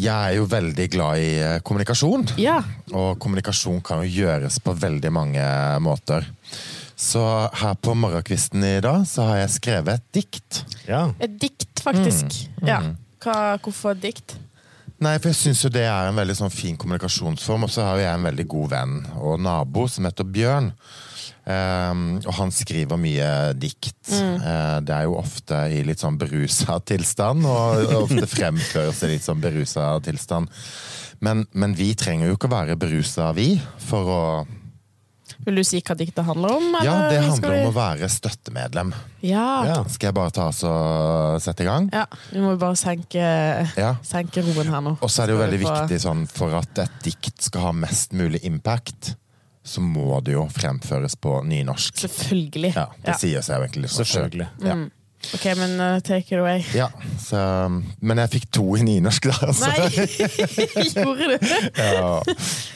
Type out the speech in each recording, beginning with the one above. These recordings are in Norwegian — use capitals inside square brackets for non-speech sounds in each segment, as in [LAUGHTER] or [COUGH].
Jeg er jo veldig glad i eh, kommunikasjon. Ja. Og kommunikasjon kan jo gjøres på veldig mange måter. Så her på morgenkvisten i dag så har jeg skrevet et dikt. Ja. Et dikt, faktisk. Ja. Hva, hvorfor et dikt? Nei, for jeg syns jo det er en veldig sånn fin kommunikasjonsform. Og så har jo jeg en veldig god venn og nabo som heter Bjørn. Ehm, og han skriver mye dikt. Eh, det er jo ofte i litt sånn berusa tilstand, og ofte fremføres i litt sånn berusa tilstand. Men, men vi trenger jo ikke å være berusa, vi, for å Vil du si hva diktet handler om? Ja, det handler vi- om å være støttemedlem. Ja. Ja. Skal jeg bare ta oss og sette i gang? ja. Vi må bare senke, Ja. senke roen her nå. Og så er det jo veldig få- viktig sånn, for at et dikt skal ha mest mulig impact, så må det jo fremføres på nynorsk. Selvfølgelig. Ja, Det sier seg jo egentlig litt sånn. Selvfølgelig. Ja. Ok, men uh, take it away. Ja, så, men jeg fikk to i nynorsk, da. Altså. Nei! [LAUGHS] Gjorde du? ja,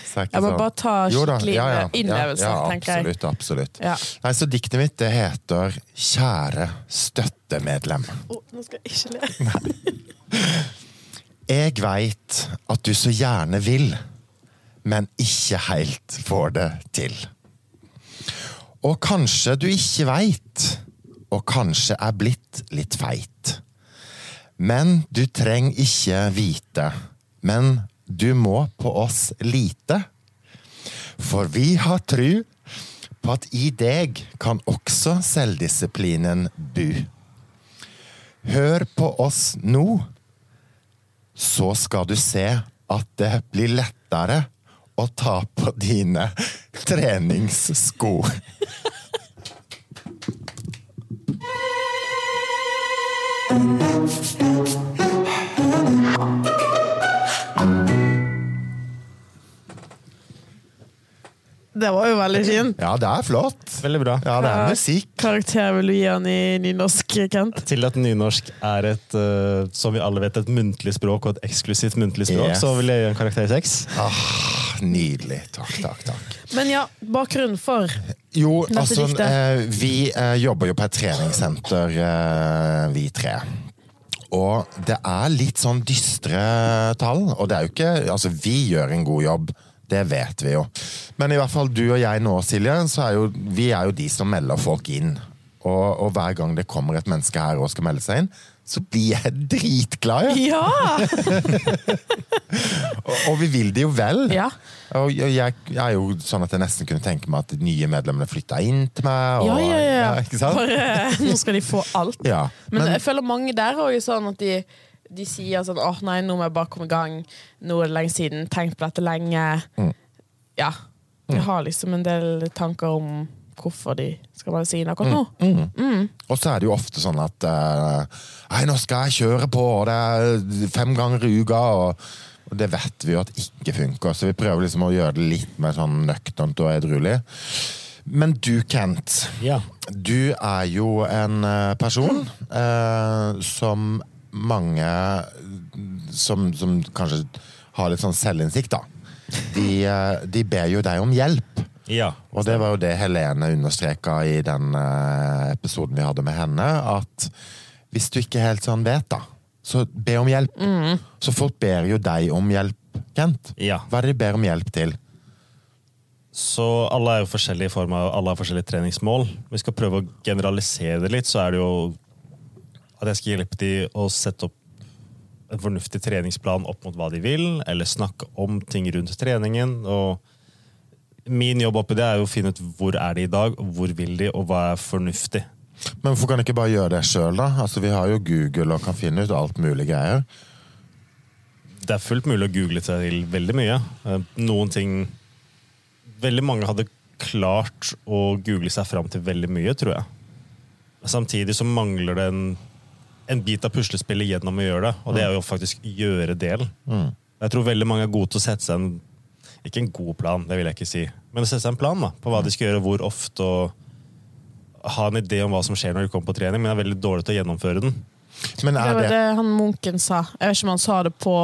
så Jeg må sånn- bare ta skikkelig ja, ja, innlevelse, ja, ja, tenker jeg. Absolutt, absolutt. Ja. Nei, så diktet mitt det heter 'Kjære støttemedlem'. Oh, nå skal jeg ikke le. [LAUGHS] Jeg veit at du så gjerne vil, men ikke helt får det til. Og kanskje du ikke veit, og kanskje er blitt litt feit. Men du trenger ikke vite, men du må på oss lite. For vi har tru på at i deg kan også selvdisiplinen bu. Hør på oss nå, så skal du se at det blir lettere å ta på dine treningssko. Det var jo veldig fint. Ja, det er flott. Veldig bra. Ja, det er musikk. karakter vil du gi han i nynorsk, Kent? Til at nynorsk er et, eh, som vi alle vet, et muntlig språk, og et eksklusivt muntlig språk, Yes. så vil jeg gi en karakter seks. Ah, nydelig. Takk, takk, takk. Men ja, bakgrunnen for Jo, Dette altså, diktet. eh, vi eh, jobber jo på et treningssenter, eh, vi tre. Og det er litt sånn dystre tall. Og det er jo ikke Altså, vi gjør en god jobb. Det vet vi jo. Men i hvert fall du og jeg nå, Silje, så er jo vi er jo de som melder folk inn. Og, og hver gang det kommer et menneske her og skal melde seg inn, så blir jeg dritglad. jeg. Ja! [LAUGHS] Og, og vi vil det jo vel. ja. Og jeg jeg er jo sånn at jeg nesten kunne tenke meg at de nye medlemmene flytta inn til meg. Og, Ja, ja, ja. ikke sant? Bare, nå skal de få alt. Ja. Men, Men, jeg føler mange der òg sånn at de, de sier sånn åh nei, nå må jeg bare komme i gang. Nå er det lenge siden. Tenkt på dette lenge. Mm. Ja. Jeg har liksom en del tanker om hvorfor de skal inn akkurat nå. Mm. og så er det jo ofte sånn at eh, Nei, nå skal jeg kjøre på, og det er fem ganger i uka. Og, og det vet vi jo at ikke funker, så vi prøver liksom å gjøre det litt mer sånn nøkternt og edruelig. Men du, Kent. Ja. Du er jo en eh, person eh, som mange som, som kanskje har litt sånn selvinnsikt, da. De, eh, de ber jo deg om hjelp. Ja. Og det var jo det Helene understreka i den eh, episoden vi hadde med henne. At hvis du ikke helt sånn vet, da, så be om hjelp. Så folk ber jo deg om hjelp, Kent. Ja. Hva er det de ber om hjelp til? Så alle er jo forskjellige i form av alle har forskjellige treningsmål. Vi skal prøve å generalisere det litt, så er det jo at jeg skal hjelpe de å sette opp en fornuftig treningsplan opp mot hva de vil, eller snakke om ting rundt treningen. og Min jobb oppi det er jo å finne ut hvor er de i dag, hvor vil de, og hva er fornuftig. Men hvorfor kan de ikke bare gjøre det sjøl, da? Altså, vi har jo Google og kan finne ut alt mulig greier. Det er fullt mulig å google seg til veldig mye. Eh, Noen ting Veldig mange hadde klart å google seg fram til veldig mye, tror jeg. Samtidig så mangler det en, en bit av puslespillet gjennom å gjøre det, og det er jo faktisk gjøre delen. Jeg tror veldig mange er gode til å sette seg en Ikke en god plan, det vil jeg ikke si, men å sette seg en plan da, på hva de skal gjøre, hvor ofte, og ha en idé om hva som skjer når de kommer på trening, men er veldig dårlig til å gjennomføre den. Men Det er var det det han Munken sa. Jeg vet ikke om han sa det på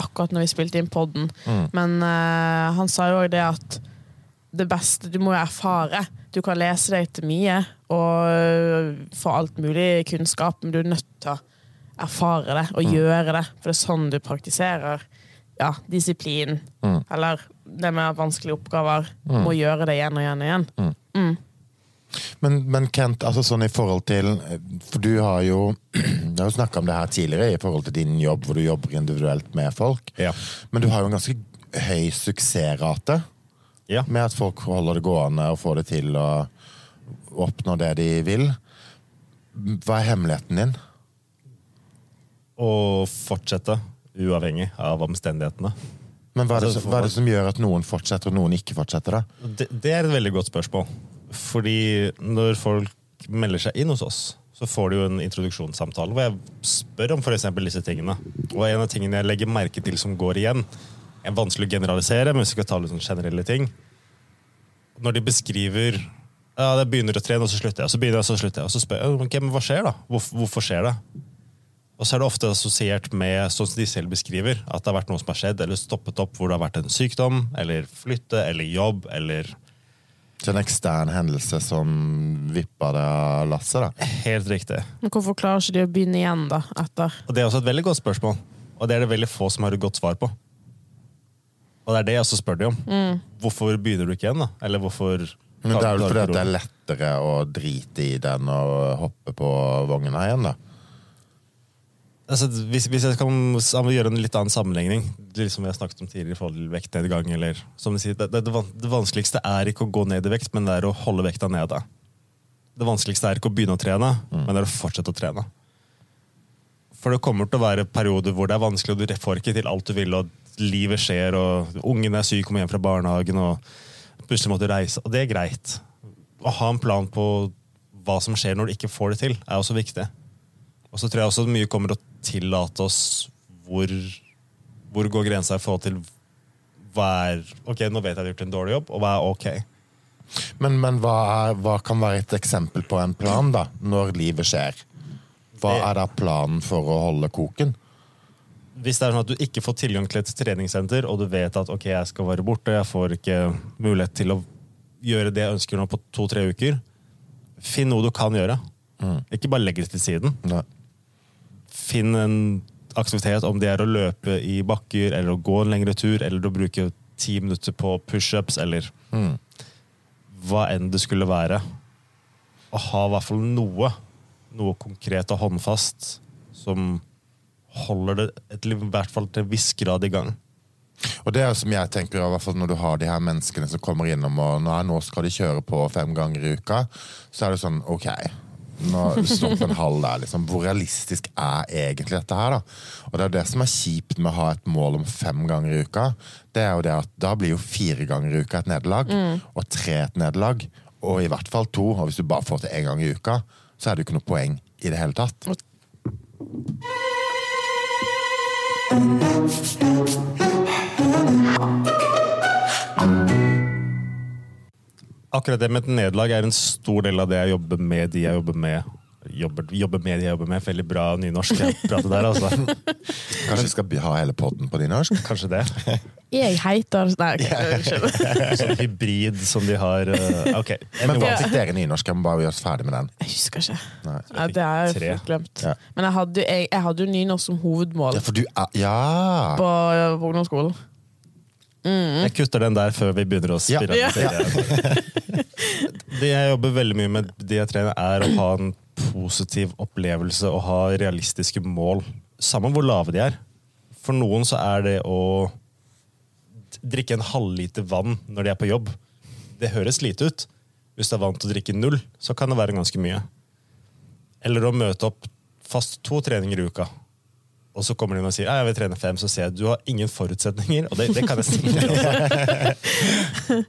akkurat når vi spilte inn podden, men uh, han sa jo også det at det beste Du må jo erfare. Du kan lese deg til mye og øh, få alt mulig kunnskap, men du er nødt til å erfare det og gjøre det. For det er sånn du praktiserer ja, disiplin. Eller det med vanskelige oppgaver. Må gjøre det igjen og igjen og igjen. Men, men Kent, altså sånn i forhold til For du har jo [CLEARS THROAT] har jo snakka om det her tidligere i forhold til din jobb, hvor du jobber individuelt med folk. Ja. Men du har jo en ganske høy suksessrate Ja. med at folk holder det gående og får det til å oppnå det de vil. Hva er hemmeligheten din? Å fortsette, uavhengig av omstendighetene. Men hva er, det, Altså, hva er det som gjør at noen fortsetter og noen ikke fortsetter? da? Det, det er et veldig godt spørsmål. Fordi når folk melder seg inn hos oss, så får de jo en introduksjonssamtale hvor jeg spør om eksempel disse tingene. Og en av tingene jeg legger merke til som går igjen, er vanskelig å generalisere, men vi skal ta litt sånn generelle ting. Når de beskriver ja, jeg begynner å trene, og så slutter jeg, og så begynner jeg, og så slutter jeg, og så spør jeg ok, men hva skjer da? Hvor, hvorfor skjer det? Og så er det ofte assosiert med sånn som de selv beskriver, at det har vært noe som har skjedd, eller stoppet opp hvor det har vært en sykdom, eller flytte, eller jobb, eller Så en ekstern hendelse som vippa det av lasset? da? Helt riktig. Men hvorfor klarer ikke de å begynne igjen, da? Etter? Og det er også et veldig godt spørsmål. Og det er det veldig få som har et godt svar på. Og det er det jeg også spør de om. Hvorfor begynner du ikke igjen, da? Eller hvorfor Men det er vel fordi at det er lettere å drite i den og hoppe på vogna igjen, da. Altså, hvis, hvis jeg kan gjøre en litt annen sammenligning, det som vi har snakket om tidligere i forhold til vektnedgang, eller som de sier, det, det, det vanskeligste er ikke å gå ned i vekt, men det er å holde vekta nede. Det vanskeligste er ikke å begynne å trene, men det er å fortsette å trene. For det kommer til å være perioder hvor det er vanskelig, og du får ikke til alt du vil, og livet skjer, og ungen er syk, kommer hjem fra barnehagen, og plutselig må du reise. Og det er greit. Å ha en plan på hva som skjer når du ikke får det til, er også viktig. Og så tror jeg også mye kommer til å tillate oss hvor, hvor går grensa i forhold til hva er Ok, nå vet jeg at jeg har gjort en dårlig jobb, og hva er ok? Men, men hva, er, hva kan være et eksempel på en plan, da? Når livet skjer? Hva er da planen for å holde koken? Hvis det er sånn at du ikke får tilgang til et treningssenter, og du vet at ok, jeg skal være borte, jeg får ikke mulighet til å gjøre det jeg ønsker nå på to-tre uker, finn noe du kan gjøre. Ikke bare legg det til siden. Nei. Finn en aktivitet, om det er å løpe i bakker, eller å gå en lengre tur, eller å bruke ti minutter på pushups, eller hva enn det skulle være. Å ha i hvert fall noe, noe konkret og håndfast, som holder det i hvert fall til en viss grad i gang. Og det er som jeg tenker, i hvert fall når du har de her menneskene som kommer innom og nå skal de kjøre på fem ganger i uka, så er det sånn ok. Nå Stopp en halv der, liksom. Hvor realistisk er egentlig dette her, da? Og det er det som er kjipt med å ha et mål om fem ganger i uka. Det er jo det at da blir jo fire ganger i uka et nederlag, og tre et nederlag. Og i hvert fall to. Og hvis du bare får til én gang i uka, så er det jo ikke noe poeng i det hele tatt. Akkurat det med et nederlag er en stor del av det jeg jobber med de jeg jobber med. Jobber, jobber med de jeg jobber med. Veldig bra nynorsk jeg prater der, altså. [LAUGHS] Kanskje vi skal ha hele podden på nynorsk? Kanskje det. [LAUGHS] Jeg heter Nei, unnskyld. [LAUGHS] Sånn hybrid som de har. eh, Ok, Men hva fikk dere nynorsk? Jeg må bare gjøre oss ferdig med den. Jeg husker ikke. Nei. Ja, det har jeg fått glemt. Ja. Men jeg hadde, jeg, jeg hadde jo nynorsk som hovedmål Ja, for du er Ja! på, på ungdomsskolen. Jeg kutter den der før vi begynner å spille. Ja. [LAUGHS] Det jeg jobber veldig mye med det jeg trener, er å ha en positiv opplevelse og ha realistiske mål. Samme hvor lave de er. For noen så er det å drikke en halvliter vann når de er på jobb. Det høres lite ut. Hvis du er vant til å drikke null, så kan det være ganske mye. Eller å møte opp fast to treninger i uka. Og så kommer de og sier «Ja, jeg vil trene fem, så ser jeg du har ingen forutsetninger. Og det, det kan jeg si. [LAUGHS]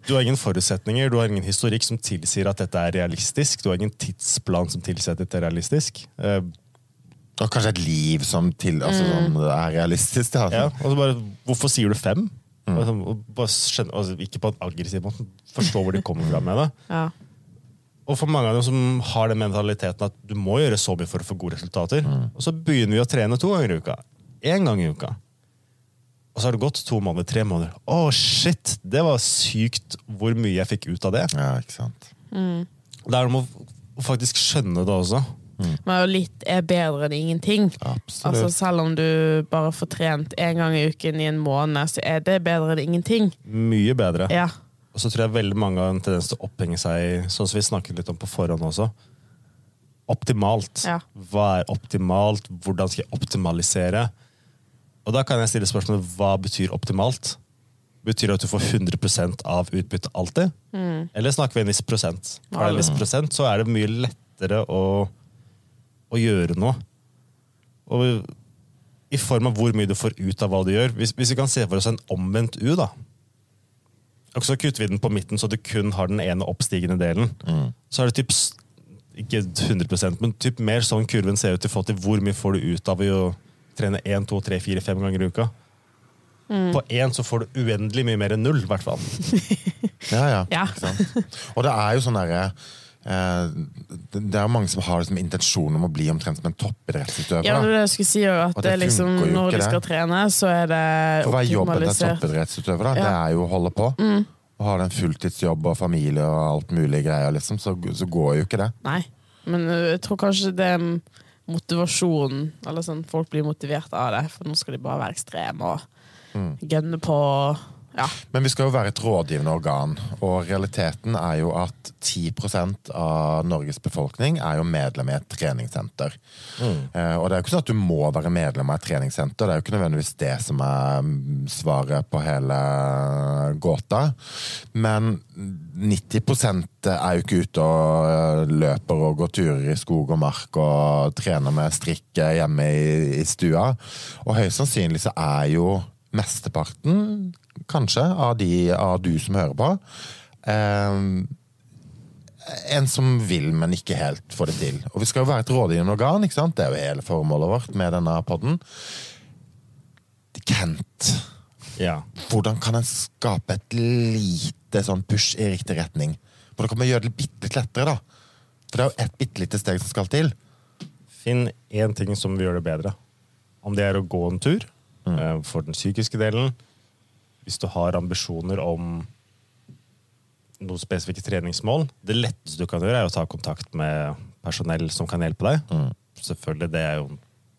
Du har ingen forutsetninger, du har ingen historikk som tilsier at dette er realistisk. Du har ingen tidsplan som tilsier at dette er realistisk. Eh, Og kanskje et liv som til, altså, sånn, er realistisk. Da. ja, og så bare, Hvorfor sier du fem? Og så- og bare skjønne, altså, ikke på en aggressiv måte, forstå hvor de kommer fra med det. Ja. Og for mange av dem som har den mentaliteten at du må gjøre så mye for å få gode resultater, og så begynner vi å trene to ganger i uka. Én gang i uka. Og så har det gått to måneder, tre måneder. Å, shit! Det var sykt hvor mye jeg fikk ut av det. Ja, ikke sant. Det er om å faktisk skjønne det også. Men litt er bedre enn ingenting. Altså Selv om du bare får trent én gang i uken i en måned, så er det bedre enn ingenting. Mye bedre. Ja. Og så tror jeg veldig mange har en tendens til å opphenge seg sånn som vi snakket litt om på forhånd også. Optimalt. Ja. Hva er optimalt? Hvordan skal jeg optimalisere? Og da kan jeg stille spørsmålet hva betyr optimalt? Betyr det at du får 100% av utbyttet alltid? Eller snakker vi en viss prosent? Du en viss prosent, så er det mye lettere å, å gjøre noe. Og i form av hvor mye du får ut av hva du gjør. Hvis, hvis vi kan se for oss en omvendt U, da. Og så kutter vi den på midten, så du kun har den ene oppstigende delen. Så er det typ, ikke 100% men typ mer sånn kurven ser ut til forhold til hvor mye får du ut av å trene 1, 2, 3, 4, 5 ganger i uka. På én så får du uendelig mye mer enn null, i hvert fall. [LAUGHS] Ja, ja. Ja. Ikke sant? Og det er jo sånn derre det det er mange som har liksom intensjon om å bli omtrent som en toppidrettsutøver. Ja, det skulle si jo, at det liksom, når de skal det. trene, så er det For hva er jobben til en toppidrettsutøver? da? Ja. Det er jo å holde på. Og har en fulltidsjobb og familie og alt mulig greier, liksom, så, så går jo ikke det. Nei, men uh, jeg tror kanskje det er motivasjonen Eller sånn, folk blir motivert av det, for nå skal de bare være ekstreme og Mm. gønne på. Ja. Men vi skal jo være et rådgivende organ, og realiteten er jo at 10% av Norges befolkning er jo medlem i et treningssenter. Eh, og det er jo ikke sånn at du må være medlem av et treningssenter, det er jo ikke nødvendigvis det som er mm, svaret på hele gåta. Men 90 er jo ikke ute og eh, løper og går turer i skog og mark og trener med strikk hjemme i, i stua. Og høyst sannsynlig så er jo mesteparten, kanskje, av, de, av du som hører på, Um, en som vil, men ikke helt får det til. Og vi skal jo være et rådgivende organ, ikke sant? det er jo hele formålet vårt med denne podden. Kent, Ja. hvordan kan en skape et lite sånn push i riktig retning? Hvordan kan vi gjøre det bitte litt lettere, da? For det er jo ett bitte lite steg som skal til. Finn én ting som vil gjøre det bedre. Om det er å gå en tur, mm. for den psykiske delen. Hvis du har ambisjoner om noen spesifikke treningsmål. Det letteste du kan gjøre, er å ta kontakt med personell som kan hjelpe deg. Selvfølgelig, det er jo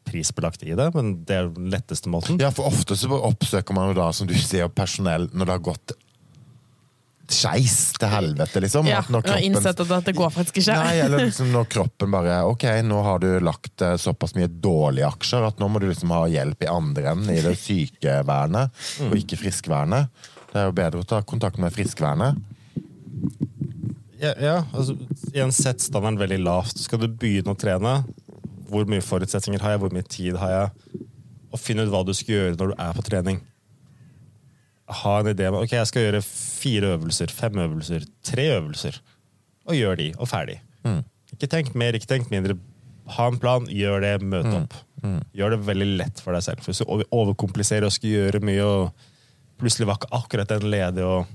prisbelagt i det, men det er den letteste måten. Ja, for ofte så oppsøker man jo da, som du sier, personell når det har gått skeis til helvete, liksom. ja. Kroppen- innsett at dette går faktisk ikke. Nei, eller liksom når kroppen bare Ok, nå har du lagt eh, såpass mye dårlige aksjer at nå må du liksom ha hjelp i andre enden, i det sykevernet, og ikke friskvernet. Det er jo bedre å ta kontakt med friskvernet. Ja, ja altså, igjen sett standarden veldig lavt. Skal du begynne å trene, hvor mye forutsetninger har jeg, hvor mye tid har jeg? Og finne ut hva du skal gjøre når du er på trening. Ha en idé om ok, jeg skal gjøre fire øvelser, fem øvelser, tre øvelser. Og gjør de, og ferdig. Ikke tenk mer, ikke tenk mindre. Ha en plan, gjør det, møt opp. Gjør det veldig lett for deg selv. For Hvis du overkompliserer og skal gjøre mye, og plutselig var ikke akkurat den ledig, og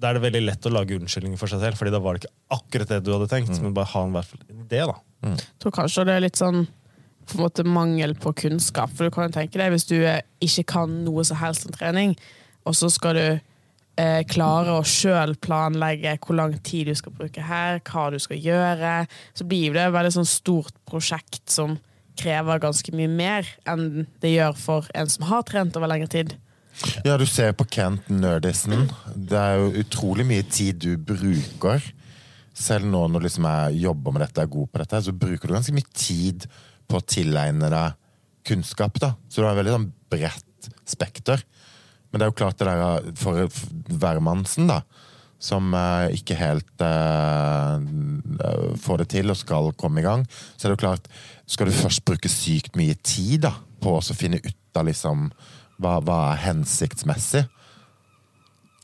da er det veldig lett å lage unnskyldninger for seg selv, fordi da var det ikke akkurat det du hadde tenkt, men bare ha en, en idé, da. Jeg tror kanskje det er litt sånn på en måte mangel på kunnskap. For du kan jo tenke deg hvis du ikke kan noe som helst om trening, og så skal du eh, klare å sjøl planlegge hvor lang tid du skal bruke her, hva du skal gjøre, så blir det et veldig sånn stort prosjekt som krever ganske mye mer enn det gjør for en som har trent over lengre tid. Ja, du ser på Kent Nerdisen. Det er jo utrolig mye tid du bruker. Selv nå når liksom jeg jobber med dette, er god på dette, så bruker du ganske mye tid på å tilegne deg kunnskap. da. Så du har et veldig sånn bredt spekter. Men det er jo klart det der for hvermannsen, da, som eh, ikke helt eh, får det til og skal komme i gang, så er det jo klart Skal du først bruke sykt mye tid da, på å finne ut av liksom hva, hva er hensiktsmessig?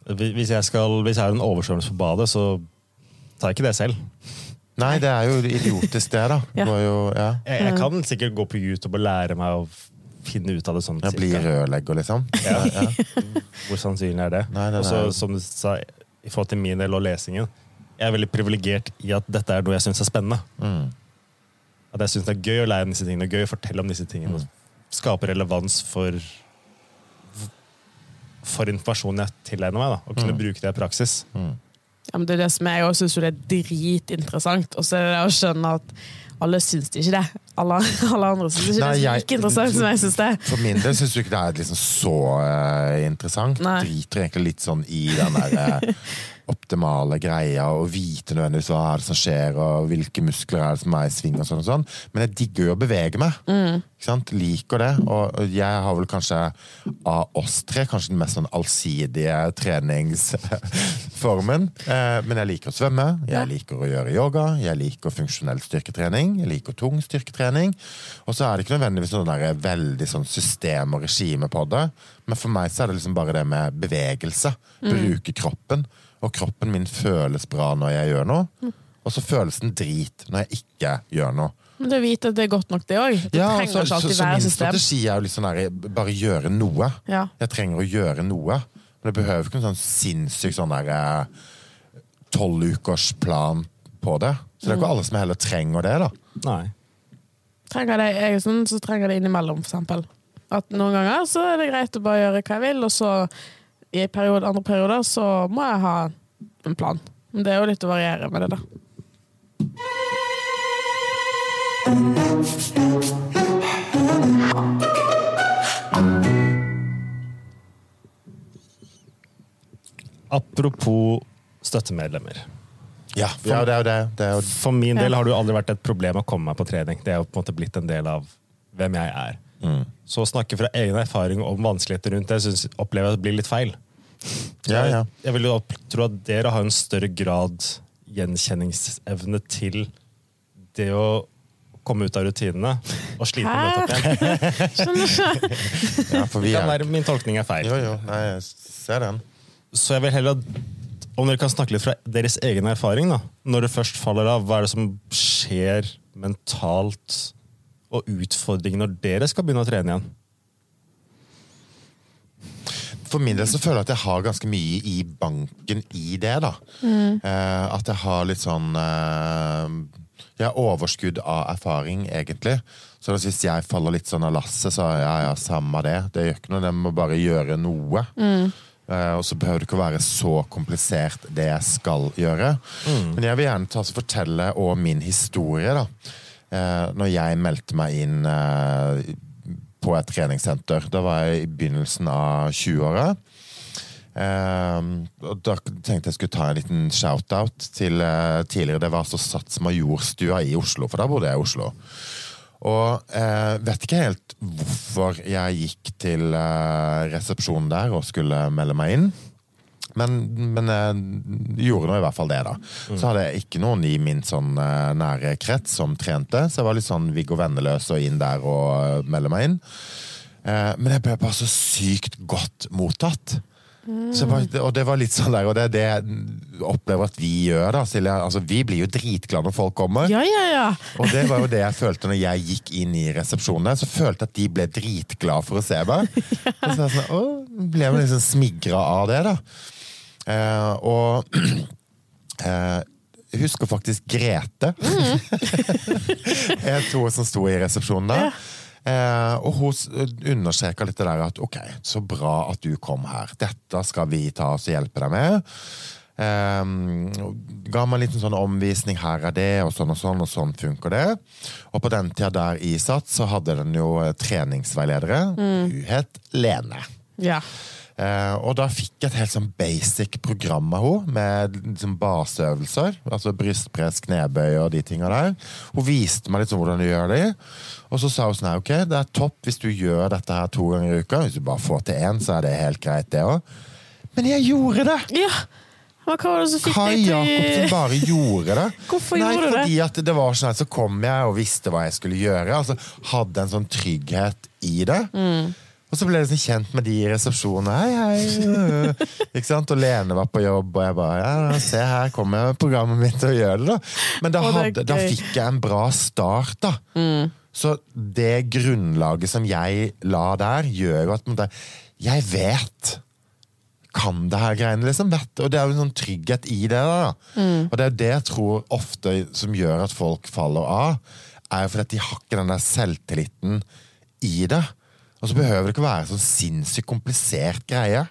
Hvis jeg, skal, hvis jeg har en oversvømmelse på badet, så tar jeg ikke det selv. Nei, det er jo idiotisk, det, da. Ja. det jo, ja. Jeg, jeg kan sikkert gå på YouTube og lære meg å finne ut av det sånn Jeg blir cirka. rørlegger, liksom. Ja. Ja. [LAUGHS] Hvor sannsynlig er det? Nei, det og så, er- som du sa, i forhold til min del og lesingen, jeg er veldig privilegert i at dette er noe jeg syns er spennende. Mm. At jeg syns det er gøy å lære om disse tingene, gøy å fortelle om disse tingene. og Skape relevans for for informasjonen jeg tilegner meg, da, og kunne Mm. bruke det i praksis. Mm. Ja, men det er det som Jeg også syns er dritinteressant. Og så er det å skjønne at alle syns det ikke det. Alle, [LAUGHS] alle andre syns ikke Nei, det er like interessant som jeg syns det. For min del syns du ikke det er liksom så uh, interessant. Nei. Driter egentlig litt sånn i den der uh, optimale greia og vite nødvendigvis hva er det som skjer, og hvilke muskler er det som er i sving og sånn og sånn. Men jeg digger jo å bevege meg. Sant? Liker det. Og jeg har vel kanskje av oss tre kanskje den mest sånn allsidige treningsformen. [LAUGHS] Eh, Men jeg liker å svømme, jeg liker å gjøre yoga, jeg liker funksjonell styrketrening, jeg liker tung styrketrening. Og så er det ikke nødvendigvis noe der veldig sånn system og regime på det. Men for meg så er det liksom bare det med bevegelse. Bruke kroppen. Og kroppen min føles bra når jeg gjør noe. Og så føles den drit når jeg ikke gjør noe. Men det å vite at det er godt nok, det òg. Ja, så, så, så, alltid så min strategi er jo litt sånn der, bare gjøre noe. Ja. Jeg trenger å gjøre noe. Men det behøver ikke en sånn sinnssyk sånn der tolvukersplan på det. Så det er ikke alle som heller trenger det, da. Nei. Trenger det, jeg sånn, så trenger det innimellom, for eksempel. At noen ganger så er det greit å bare gjøre hva jeg vil, og så i periode, andre perioder så må jeg ha en plan. Men det er jo litt å variere med det, da. Apropos støttemedlemmer. Ja, ja det er jo det. det er jo, For min del har det jo aldri vært et problem å komme meg på trening. Det er jo på en måte blitt en del av hvem jeg er. Så å snakke fra egen erfaring om vanskeligheter rundt det, synes, opplever jeg at det blir litt feil. ja, ja. Jeg, jeg vil jo tro at dere har en større grad gjenkjenningsevne til det å komme ut av rutinene og slite med opp igjen. [LAUGHS] Ja Det kan er, være min tolkning er feil. jo, jo, nei, jeg ser den. Så jeg vil heller om dere kan snakke litt fra deres egen erfaring, da. Når det først faller av, hva er det som skjer mentalt og utfordringer når dere skal begynne å trene igjen? For min del så føler jeg at jeg har ganske mye i banken i det, da. Eh, at jeg har litt sånn eh, Jeg har overskudd av erfaring, egentlig. Så hvis jeg faller litt sånn av lasset, så ja, ja, samme det. Det gjør ikke noe, jeg må bare gjøre noe. Eh, og så behøver det ikke å være så komplisert, det jeg skal gjøre. Men jeg vil gjerne ta og fortelle om min historie, da. Eh, når jeg meldte meg inn eh, på et treningssenter. Da var jeg i begynnelsen av 20-åra. Ehm, og da tenkte jeg skulle ta en liten shout-out til eh, tidligere. Det var altså Sats Majorstua i Oslo, for da bodde jeg i Oslo. Og eh, vet ikke helt hvorfor jeg gikk til eh, resepsjonen der og skulle melde meg inn. Men, men jeg gjorde nå i hvert fall det, da. Så hadde jeg ikke noen i min sånn eh, nære krets som trente, så jeg var litt sånn Viggo Venneløs og inn der og eh, melde meg inn. Eh, men jeg ble bare så sykt godt mottatt. Så bare, og det var litt sånn der, og det er det jeg opplever at vi gjør. da, Silje. Altså, vi blir jo dritglade når folk kommer. Ja, ja, ja. Og det var jo det jeg følte når jeg gikk inn i resepsjonen. der, Så følte jeg at de ble dritglade for å se meg. [LAUGHS] Og så var jeg sånn, å, ble jeg liksom smigra av det, da. Eh, og [CLEARS THROAT] eh, jeg husker faktisk Grete. [LAUGHS] jeg tror som sto i resepsjonen da. Eh, og hun s- understreka litt det der at ok, så bra at du kom her. Dette skal vi ta oss og hjelpe deg med. Eh, ga meg en liten sånn omvisning. Her er det, og sånn og sånn, og sånn funker det. Og på den tida der i satt, så hadde den jo treningsveiledere. treningsveiledere. Hun het Lene. ja. Eh, og da fikk jeg et helt sånn basic program av henne, med liksom baseøvelser. Altså brystpress, knebøy og de tinga der. Hun viste meg litt sånn hvordan du gjør de. Og så sa hun sånn her, ok, det er topp hvis du gjør dette her to ganger i uka. Hvis du bare får til én, så er det helt greit, det òg. Men jeg gjorde det! ja. Men hva var det som fikk Kai deg Jacobsen bare gjorde det. [LAUGHS] Hvorfor Nei, gjorde du det? fordi at det var sånn at så kom jeg og visste hva jeg skulle gjøre. Altså Hadde en sånn trygghet i det. Mm. Og så ble jeg liksom kjent med de i resepsjonen. Hei, hei. Ikke sant? Og Lene var på jobb, og jeg bare ja, Se her kommer programmet mitt og gjør det, da. Men da, hadde, da fikk jeg en bra start, da. Så det grunnlaget som jeg la der, gjør jo at måte, jeg vet kan det her greiene, liksom. Vet, og det er jo en sånn trygghet i det. da. Og det er det jeg tror ofte som gjør at folk faller av, er jo fordi at de har ikke den der selvtilliten i det. Og så behøver det ikke være sånn sinnssykt komplisert greie.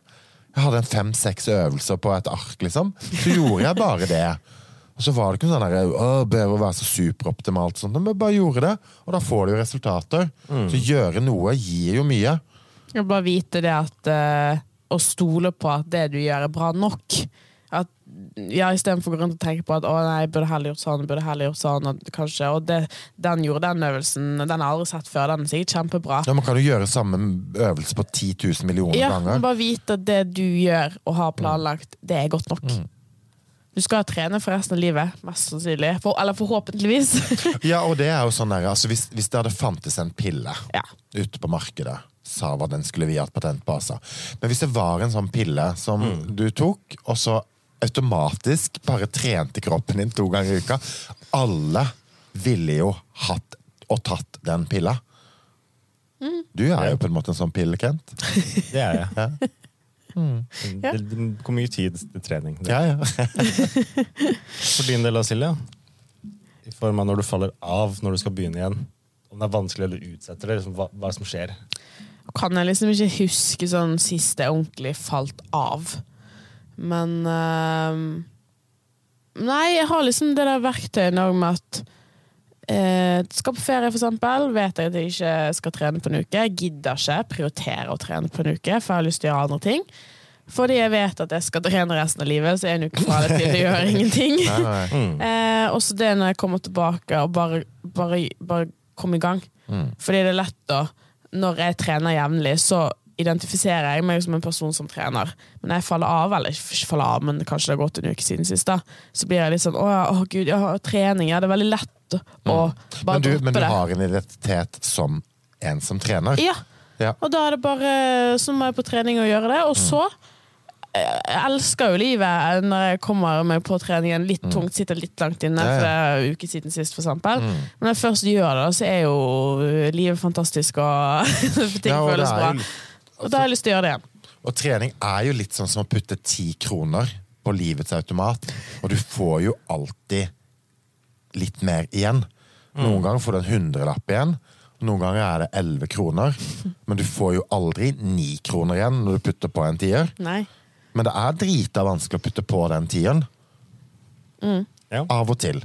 Jeg hadde en fem-seks øvelser på et ark, liksom. Så gjorde jeg bare det. Og så var det ikke sånn der, å, behøver å være så superoptimalt, sånt, men bare gjorde det. Og da får du jo resultater. Så gjøre noe gir jo mye. Jeg bare vite det at eh, Å stole på at det du gjør, er bra nok. At, ja, Istedenfor å gå rundt og tenke på at å nei, jeg burde heller gjort sånn, burde heller gjort sånn. Og, kanskje, og det, den gjorde den øvelsen, den har jeg aldri sett før. Den er sikkert kjempebra. Ja, Man kan jo gjøre samme øvelse på 10 000 millioner Ja, ganger. bare vite at det du gjør og har planlagt, det er godt nok. Mm. Du skal trene for resten av livet, mest sannsynlig. For, eller forhåpentligvis. [LAUGHS] Ja, og det er jo sånn der, altså hvis, hvis det hadde fantes en pille ja. ute på markedet, sa hva den skulle vi hatt patent på, altså. Men hvis det var en sånn pille som du tok, og så automatisk bare trente kroppen din to ganger i uka Alle ville jo hatt og tatt den pilla. Du er jo på en måte en sånn pille, Kent. [LAUGHS] Det er jeg. Ja. Ja. Det, det går mye tid til trening. Ja, ja. [LAUGHS] For din del, Silje, i form av når du faller av når du skal begynne igjen. Om det er vanskelig eller du utsetter det, liksom, hva, hva som skjer? Kan jeg liksom ikke huske sånn sist jeg ordentlig falt av. Men uh, Nei, jeg har liksom det der verktøyet òg med at uh, Skal på ferie, for eksempel. Vet jeg at jeg ikke skal trene på en uke. Jeg gidder ikke prioritere å trene på en uke, for jeg har lyst til å gjøre andre ting. Fordi jeg vet at jeg skal trene resten av livet, så en uke fra det til det gjør [LAUGHS] ingenting. Nei, nei. Eh, også det når jeg kommer tilbake og bare, bare, bare kommer i gang. Mm. Fordi det er lett da, Når jeg trener jevnlig, så identifiserer jeg meg som en person som trener. Men når jeg faller av, eller ikke faller av, men kanskje det har gått en uke siden sist, da, så blir jeg litt sånn Å å gud, ja, trening. Ja, det er veldig lett å bare Men du, droppe men du det. har en identitet som en som trener? Ja. Ja. Og da er det bare Så må jeg på trening og gjøre det. Og så Jeg elsker jo livet når jeg kommer meg på treningen litt tungt, sitter litt langt inne, for det er en uke siden sist, for eksempel. Men når jeg først gjør det, så er jo livet fantastisk, og [LAUGHS] ting Ja, og det føles bra. Og da har jeg lyst til å gjøre det igjen. Og trening er jo litt sånn som å putte ti kroner på livets automat. Og du får jo alltid litt mer igjen. Noen ganger får du en hundrelapp igjen. Noen ganger er det elleve kroner. [LAUGHS] Men du får jo aldri ni kroner igjen når du putter på en tier. Nei. Men det er drita vanskelig å putte på den tieren. Ja. Av og til.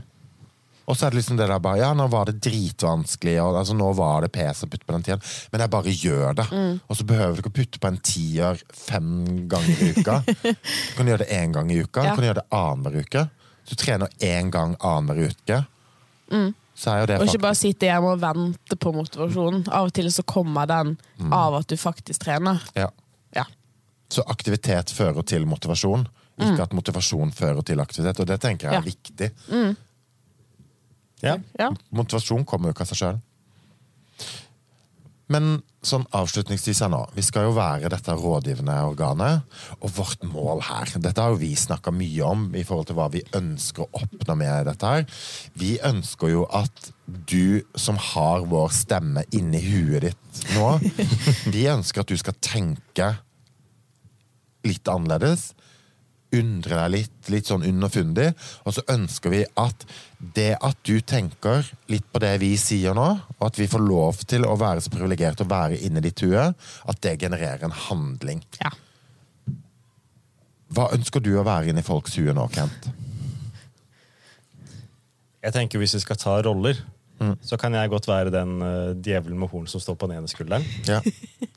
Og så er det liksom det der bare Ja, nå var det dritvanskelig, og altså, nå var det pes å putte på den tieren. Men jeg bare gjør det. Og så behøver du ikke å putte på en tier fem ganger i uka. [LAUGHS] Du kan gjøre det én gang i uka. Ja. Du kan gjøre det annenhver uke. Du trener én gang annenhver uke. Det Og ikke bare sitte hjemme og vente på motivasjonen. Av og til så kommer den av at du faktisk trener. ja. Ja. Så aktivitet fører til motivasjon. Ikke at motivasjon fører til aktivitet. Og det tenker jeg er viktig. Ja. ja. Motivasjon kommer jo ikke av seg sjøl. Men sånn avslutningsvis her nå, vi skal jo være dette rådgivende organet. Og vårt mål her, dette har jo vi snakka mye om i forhold til hva vi ønsker å oppnå med dette her. Vi ønsker jo at du som har vår stemme inni huet ditt nå, [LAUGHS] vi ønsker at du skal tenke litt annerledes. Undre deg litt, litt sånn underfundig. Og så ønsker vi at det at du tenker litt på det vi sier nå, og at vi får lov til å være så privilegerte å være inni ditt hue, at det genererer en handling. ja. Hva ønsker du å være inni folks hue nå, Kent? Jeg tenker Hvis vi skal ta roller, så kan jeg godt være den uh, djevelen med horn som står på den ene skulderen. Ja.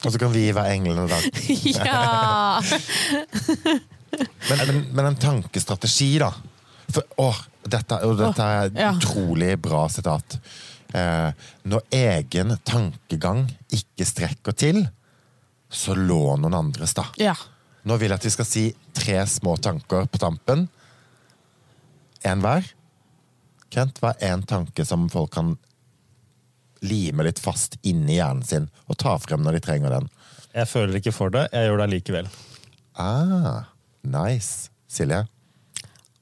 Og så kan vi være englene da. [LAUGHS] ja. [LAUGHS] [LAUGHS] Men, men, men en tankestrategi, da. For, åh, dette, og dette er et Ja. utrolig bra sitat. Eh, når egen tankegang ikke strekker til, så lån noen andres, da. ja. Nå vil jeg at vi skal si tre små tanker på tampen. En hver. Kent, hva er en tanke som folk kan lime litt fast inni hjernen sin, og ta frem når de trenger den? Jeg føler ikke for det, jeg gjør det likevel. Ah, nice. Silje?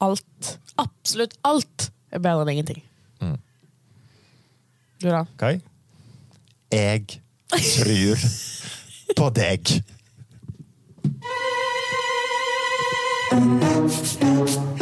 Alt. Absolutt alt er bedre enn ingenting. Du, da? Kai? Jeg tror på deg. [LAUGHS]